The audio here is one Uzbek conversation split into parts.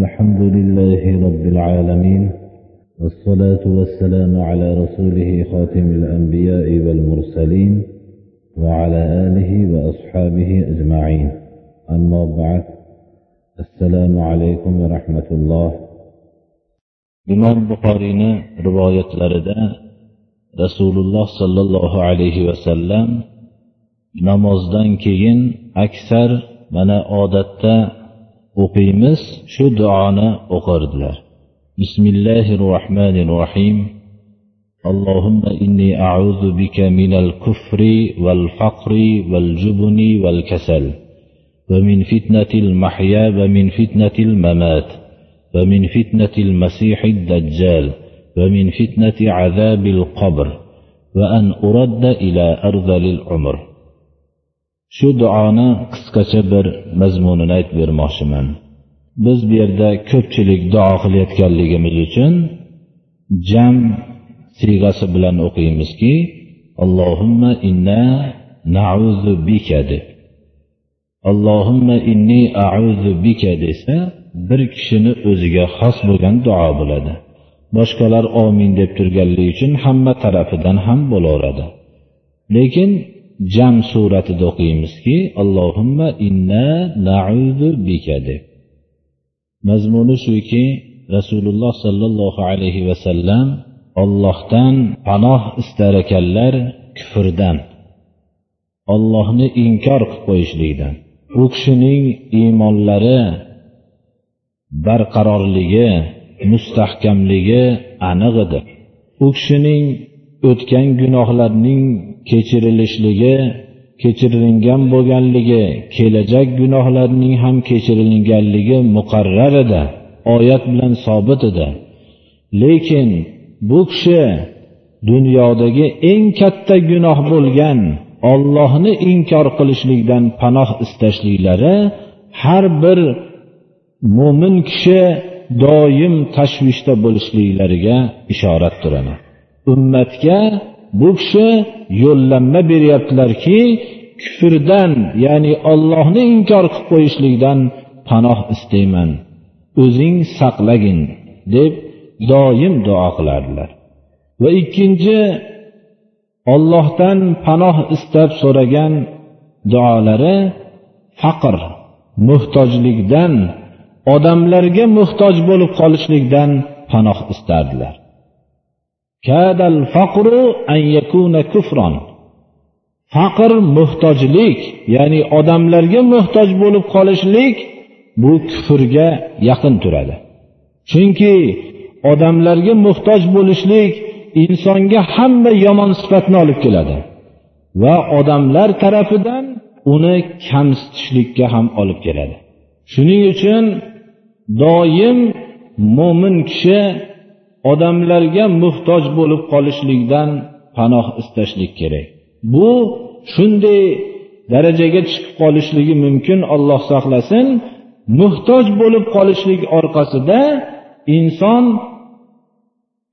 الحمد لله رب العالمين والصلاة والسلام على رسوله خاتم الأنبياء والمرسلين وعلى آله وأصحابه أجمعين. أما بعد السلام عليكم ورحمة الله. imom buxoriyni rivoyatlarida rasululloh sollallohu alayhi vasallam namozdan keyin aksar mana odatda o'qiymiz. Shu duoni o'qirdilar. Bismillahi rohmanir rohim اللهم إني أعوذ بك من الكفر والفقر والجبن والكسل ومن فتنة المحيا ومن فتنة الممات ومن فتنة المسيح الدجال ومن فتنة عذاب القبر وأن أرد إلى أرذل العمر shu duoni qisqacha bir mazmunini aytib bermoqchiman. Biz bu yerda ko'pchilik duo qilayotganligimiz uchun jam siyg'asi bilan o'qiymizki allohimma inna nauzu bika deb. Allohimma inni auzu bika desa bir kishini o'ziga xos bo'lgan duo bo'ladi. Boshqalar omin deb turganligi uchun hamma tarafidan ham bo'laveradi. Lekin jam suratida o'qiymizki allohimma inna nauzu bika deb. Mazmuni shuki rasululloh sollallohu alayhi vasallam ollohdan panoh istar ekanlar kufrdan. Ollohni inkor qilib qo'yishlikdan. U kishining iymonlari barqarorligi mustahkamligi aniq edi. U kishining o'tgan gunohlarning kechirilishligi kechirilgan bo'lganligi kelajak gunohlarning ham kechirilganligi muqarrar edi oyat bilan sobit edi. Lekin bu kishi dunyodagi eng katta gunoh bo'lgan ollohni inkor qilishlikdan panoh istashliklari har bir mo'min kishi doim tashvishda bo'lishliklariga ishorat turadi. Ummatga bu kishi yo'llanma beryaptilarki kufrdan ya'ni ollohni inkor qilib qo'yishlikdan panoh istayman. O'zing saqlagin deb doim duo qilardilar. Va ikkinchi ollohdan panoh istab so'ragan duolari faqr muhtojlikdan odamlarga muhtoj bo'lib qolishlikdan panoh istardilar. Kadal faqru an yakuna kufron. Faqr muhtojlik ya'ni odamlarga muhtoj bo'lib qolishlik bu kufrga yaqin turadi. Chunki odamlarga muhtoj bo'lishlik insonga hamma yomon sifatni olib keladi va odamlar tarafidan uni kamsitishlikka ham olib keladi. Shuning uchun doim mo'min kishi odamlarga muhtoj bo'lib qolishlikdan panoh istashlik kerak. Bu shunday darajaga chiqib qolishligi mumkin olloh saqlasin. Muhtoj bo'lib qolishlik orqasida inson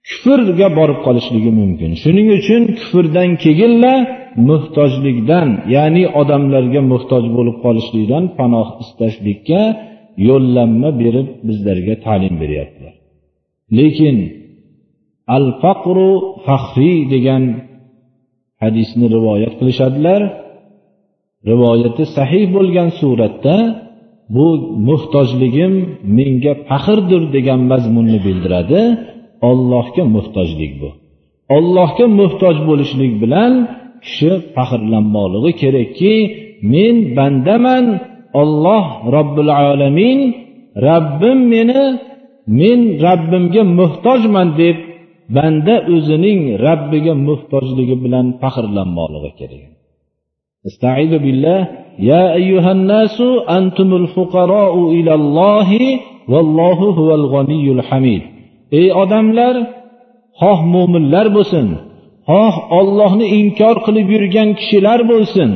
kufrga borib qolishligi mumkin. Shuning uchun kufrdan keyinla muhtojlikdan ya'ni odamlarga muhtoj bo'lib qolishlikdan panoh istashlikka yo'llanma berib bizlarga ta'lim beryaptilar. Lekin al faqru faxriy degan hadisni rivoyat qilishadilar. Rivoyati sahih bo'lgan suratda bu muhtojligim menga faxrdir degan mazmunni bildiradi. Ollohga muhtojlik bu. Ollohga muhtoj bo'lishlik bilan kishi faxrlanmoqligi kerakki men bandaman olloh robbil alamin rabbim meni men rabbimga muhtojman deb banda o'zining rabbiga muhtojligi bilan faxrlanmoqligi kerak استعيذ بالله يا أيها الناس أنتم الفقراء إلى الله والله هو الغني الحميد ey odamlar xoh mo'minlar bo'lsin xoh ollohni inkor qilib yurgan kishilar bo'lsin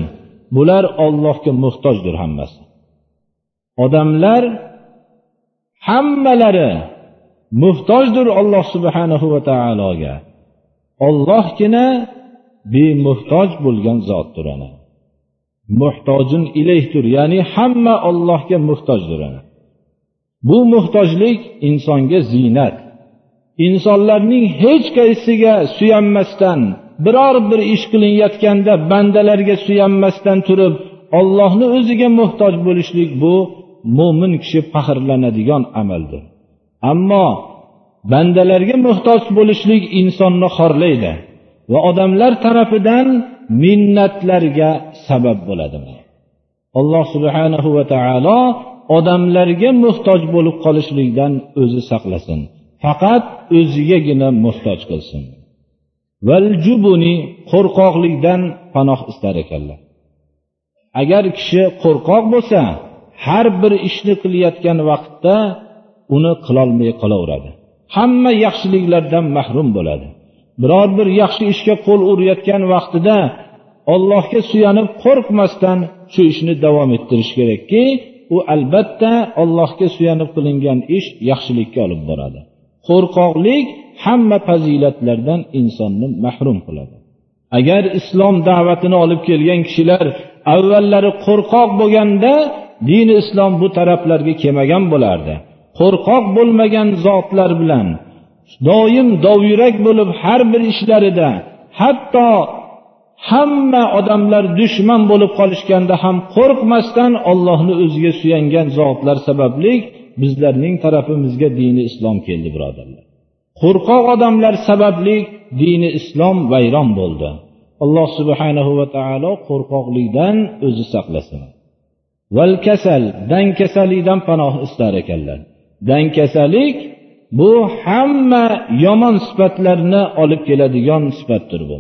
bular ollohga muhtojdir hammasi odamlar hammalari muhtojdir olloh subhanahu va taologa. Ollohgina bemuhtoj bo'lgan zotdir ana muhtojin ilayhdir ya'ni hamma ollohga muhtojdir ana. Bu muhtojlik insonga ziynat. Insonlarning hech qaysiga suyanmasdan biror bir ish qilinayotganda bandalarga suyanmasdan turib ollohni o'ziga muhtoj bo'lishlik bu mo'min kishi faxrlanadigan amaldir. Ammo bandalarga muhtoj bo'lishlik insonni xorlaydi va odamlar tarafidan minnatlarga sabab bo'ladi alloh subhanahu va taolo odamlarga muhtoj bo'lib qolishlikdan o'zi saqlasin faqat o'zigagina muhtoj qilsin. Valjubuni qo'rqoqlikdan panoh istar ekanlar. Agar kishi qo'rqoq bo'lsa har bir ishni qilayotgan vaqtda uni qilolmay qolaveradi. Hamma yaxshiliklardan mahrum bo'ladi. Biror bir yaxshi ishga qo'l urayotgan vaqtida ollohga suyanib qo'rqmasdan shu ishni davom ettirish kerakki u albatta allohga suyanib qilingan ish yaxshilikka olib boradi. Qo'rqoqlik hamma fazilatlardan insonni mahrum qiladi. Agar islom da'vatini olib kelgan kishilar avvallari qo'rqoq bo'lganda dini islom bu taraflarga kelmagan bo'lardi. Qo'rqoq bo'lmagan zotlar bilan doim dovyurak bo'lib har bir ishlarida hatto hamma odamlar dushman bo'lib qolishganda ham qo'rqmasdan ollohni o'ziga suyangan zotlar sababli bizlarning tarafimizga dini islom keldi birodarlar. Qo'rqoq odamlar sababli dini islom vayron bo'ldi. Alloh subhanahu va taolo qo'rqoqlikdan o'zi saqlasin. Val kasal dankasallikdan panoh istar ekanlar. Dankasalik bu hamma yomon sifatlarni olib keladigan sifatdir bu.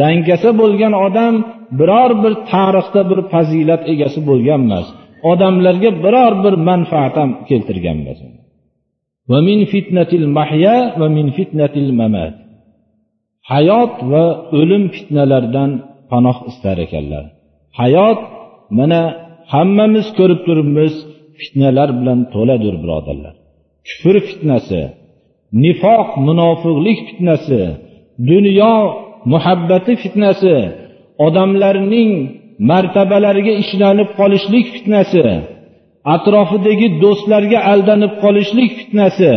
Dangasa bo'lgan odam biror bir tarixda bir fazilat egasi bo'lgan emas odamlarga biror bir manfaat ham keltirgan emas. Va min fitnatil mahya va min fitnatil mamat. Hayot va o'lim fitnalaridan panoh istar ekanlar. Hayot mana hammamiz ko'rib turibmiz fitnalar bilan to'ladir birodarlar. Kufr fitnasi nifoq munofiqlik fitnasi dunyo muhabbati fitnasi odamlarning martabalariga ishlanib qolishlik fitnasi atrofidagi do'stlarga aldanib qolishlik fitnasi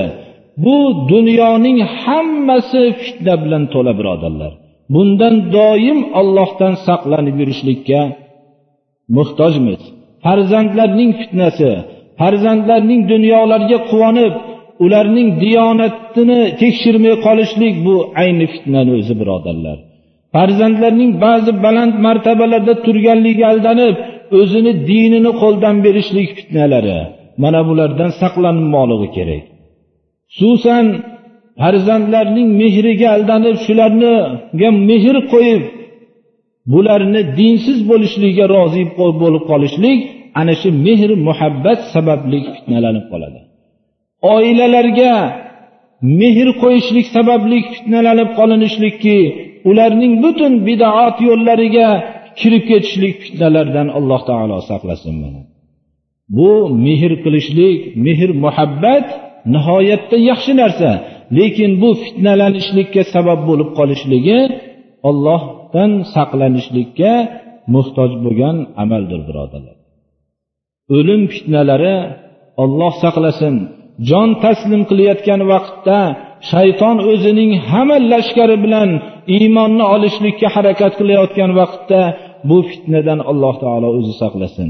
bu dunyoning hammasi fitna bilan to'la birodarlar. Bundan doim ollohdan saqlanib yurishlikka muhtojmiz. Farzandlarning fitnasi farzandlarning dunyolarga quvonib ularning diyonatini tekshirmay qolishlik bu ayni fitnani o'zi birodarlar. Farzandlarning ba'zi baland martabalarda turganligiga aldanib o'zini dinini qo'ldan berishlik fitnalari. Mana bulardan saqlanmoqligi kerak. Xususan farzandlarning mehriga aldanib shularniga mehr qo'yib bularni dinsiz bo'lishligiga rozi bo'lib qolishlik ana shu mehr muhabbat sababli fitnalanib qoladi. Oilalarga mehr qo'yishlik sababli fitnalanib qolinishlikki ularning butun bidoat yo'llariga kirib ketishlik fitnalardan alloh taolo saqlasin mana bu mehr qilishlik mehr muhabbat nihoyatda yaxshi narsa lekin bu fitnalanishlikka sabab bo'lib qolishligi ollohdan saqlanishlikka muhtoj bo'lgan amaldir birodarlar. O'lim fitnalari olloh saqlasin. Jon taslim qilayotgan vaqtda shayton o'zining hamma lashkari bilan iymonni olishlikka harakat qilayotgan vaqtda bu fitnadan alloh taolo o'zi saqlasin.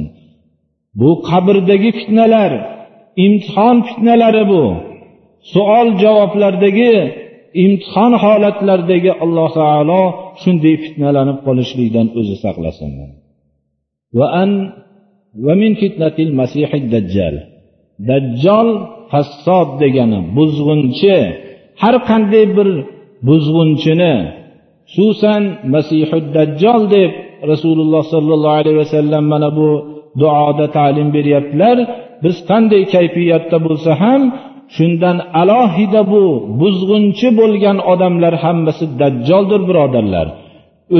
Bu qabrdagi fitnalar imtihon fitnalari bu. Savol javoblardagi imtihon holatlaridagi alloh taolo shunday fitnalanib qolishlikdan o'zi saqlasin. Va an dajjal. Dajjol fassod degani buzg'unchi. Har qanday bir buzg'unchini xususan masihu dajjol deb rasululloh sollallohu alayhi vasallam mana bu duoda ta'lim beryaptilar. Biz qanday kayfiyatda bo'lsa ham shundan alohida bu buzg'unchi bo'lgan odamlar hammasi dajjoldir birodarlar.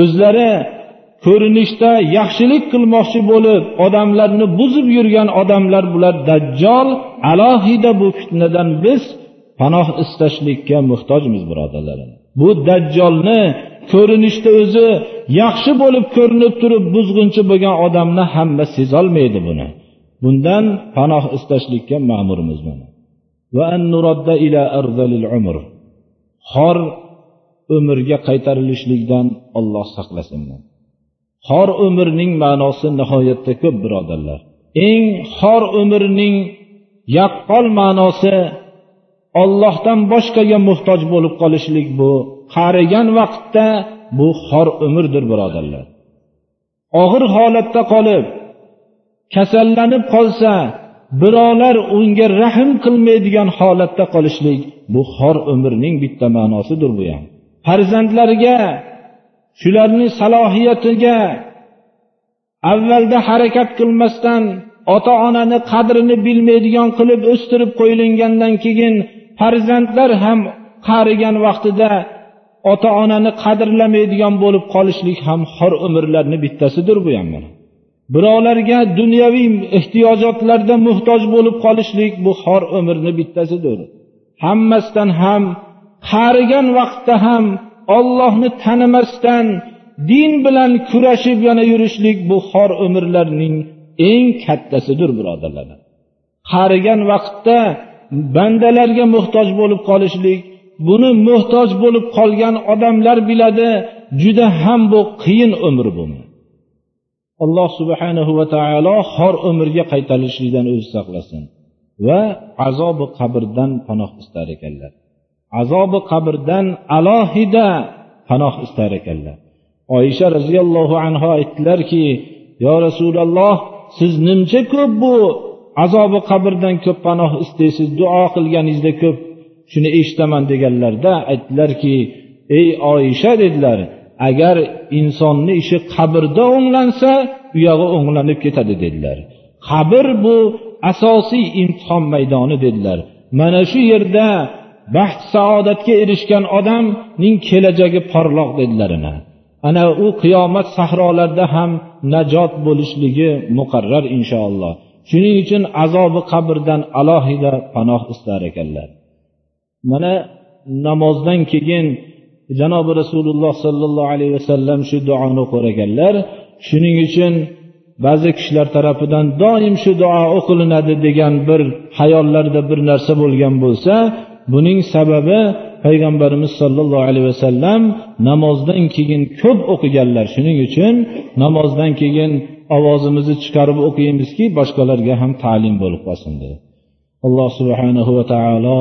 O'zlari ko'rinishda yaxshilik qilmoqchi bo'lib odamlarni buzib yurgan odamlar bular dajjol alohida bu fitnadan biz panoh istashlikka muhtojmiz birodarlarim. Bu dajjolni ko'rinishda o'zi yaxshi bo'lib ko'rinib turib buzg'unchi bo'lgan odamni hamma sezolmaydi buni. Bundan panoh istashlikka ma'murmiz mana. Xor umrga qaytarilishlikdan olloh saqlasin. Xor umrning ma'nosi nihoyatda ko'p birodarlar. Eng xor umrning yaqqol ma'nosi ollohdan boshqaga muhtoj bo'lib qolishlik bu. Qarigan vaqtda bu xor umrdir birodarlar. Og'ir holatda qolib kasallanib qolsa birovlar unga rahm qilmaydigan holatda qolishlik bu xor umrning bitta ma'nosidir bu ham. Farzandlarga shularni salohiyatiga avvalda harakat qilmasdan ota onani qadrini bilmaydigan qilib o'stirib qo'yilgandan keyin farzandlar ham qarigan vaqtida ota onani qadrlamaydigan bo'lib qolishlik ham xor umrlarni bittasidir bu ham mana. Birovlarga dunyoviy ehtiyojotlarda muhtoj bo'lib qolishlik bu xor umrni bittasidir. Hammasidan ham qarigan vaqtda ham ollohni tanimasdan din bilan kurashib yana yurishlik bu xor umrlarning eng kattasidir birodarlar. Qarigan vaqtda bandalarga muhtoj bo'lib qolishlik buni muhtoj bo'lib qolgan odamlar biladi juda ham bu qiyin umr bu. Alloh subhanahu va taolo xor umrga qaytarilishlikdan o'zi saqlasin va azobi qabrdan panoh istar ekanlar. Azobi qabrdan alohida panoh istar ekanlar. Oysha roziyallohu anhu aytdilarki yo rasululloh siz nimcha ko'p bu azobi qabrdan ko'p panoh istaysiz duo qilganingizda ko'p. Shuni eshitaman deganlarda aytdilarki ey oyisha dedilar agar insonni ishi qabrda o'nglansa u yog'i o'nglanib ketadi dedilar. Qabr bu asosiy imtihon maydoni dedilar. Mana shu yerda baxt saodatga erishgan odamning kelajagi porloq dedilar ana u qiyomat sahrolarida ham najot bo'lishligi muqarrar inshaalloh. Shuning uchun azobi qabrdan alohida panoh istar ekanlar. Mana namozdan keyin janobi rasululloh sollallohu alayhi vasallam shu duoni o'qir ekanlar shuning uchun ba'zi kishilar tarafidan doim shu duo o'qilinadi degan bir hayollarda bir narsa bo'lgan bo'lsa buning sababi payg'ambarimiz sollallohu alayhi vasallam namozdan keyin ko'p o'qiganlar. Shuning uchun namozdan keyin ovozimizni chiqarib o'qiymizki boshqalarga ham ta'lim bo'lib qolsin dedi. Alloh subhanahu va taolo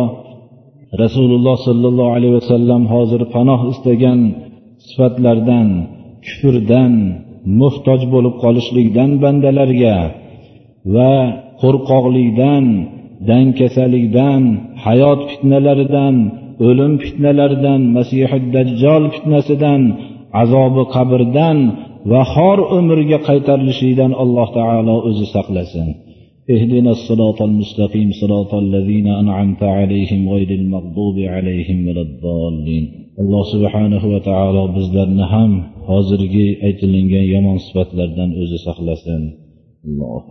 rasululloh sollallohu alayhi vasallam hozir panoh istagan sifatlardan kufrdan muhtoj bo'lib qolishlikdan bandalarga va qo'rqoqlikdan dankasalikdan hayot fitnalaridan o'lim fitnalaridan masihi dajjol fitnasidan azobi qabrdan va xor umrga qaytarilishidan alloh taolo o'zi saqlasin اهدنا الصراط المستقيم صراط الذين أنعمت عليهم غير المغضوب عليهم ولا الضالين alloh subhanahu va taolo bizlarni ham hozirgi aytilingan yomon sifatlardan o'zi saqlasin alloh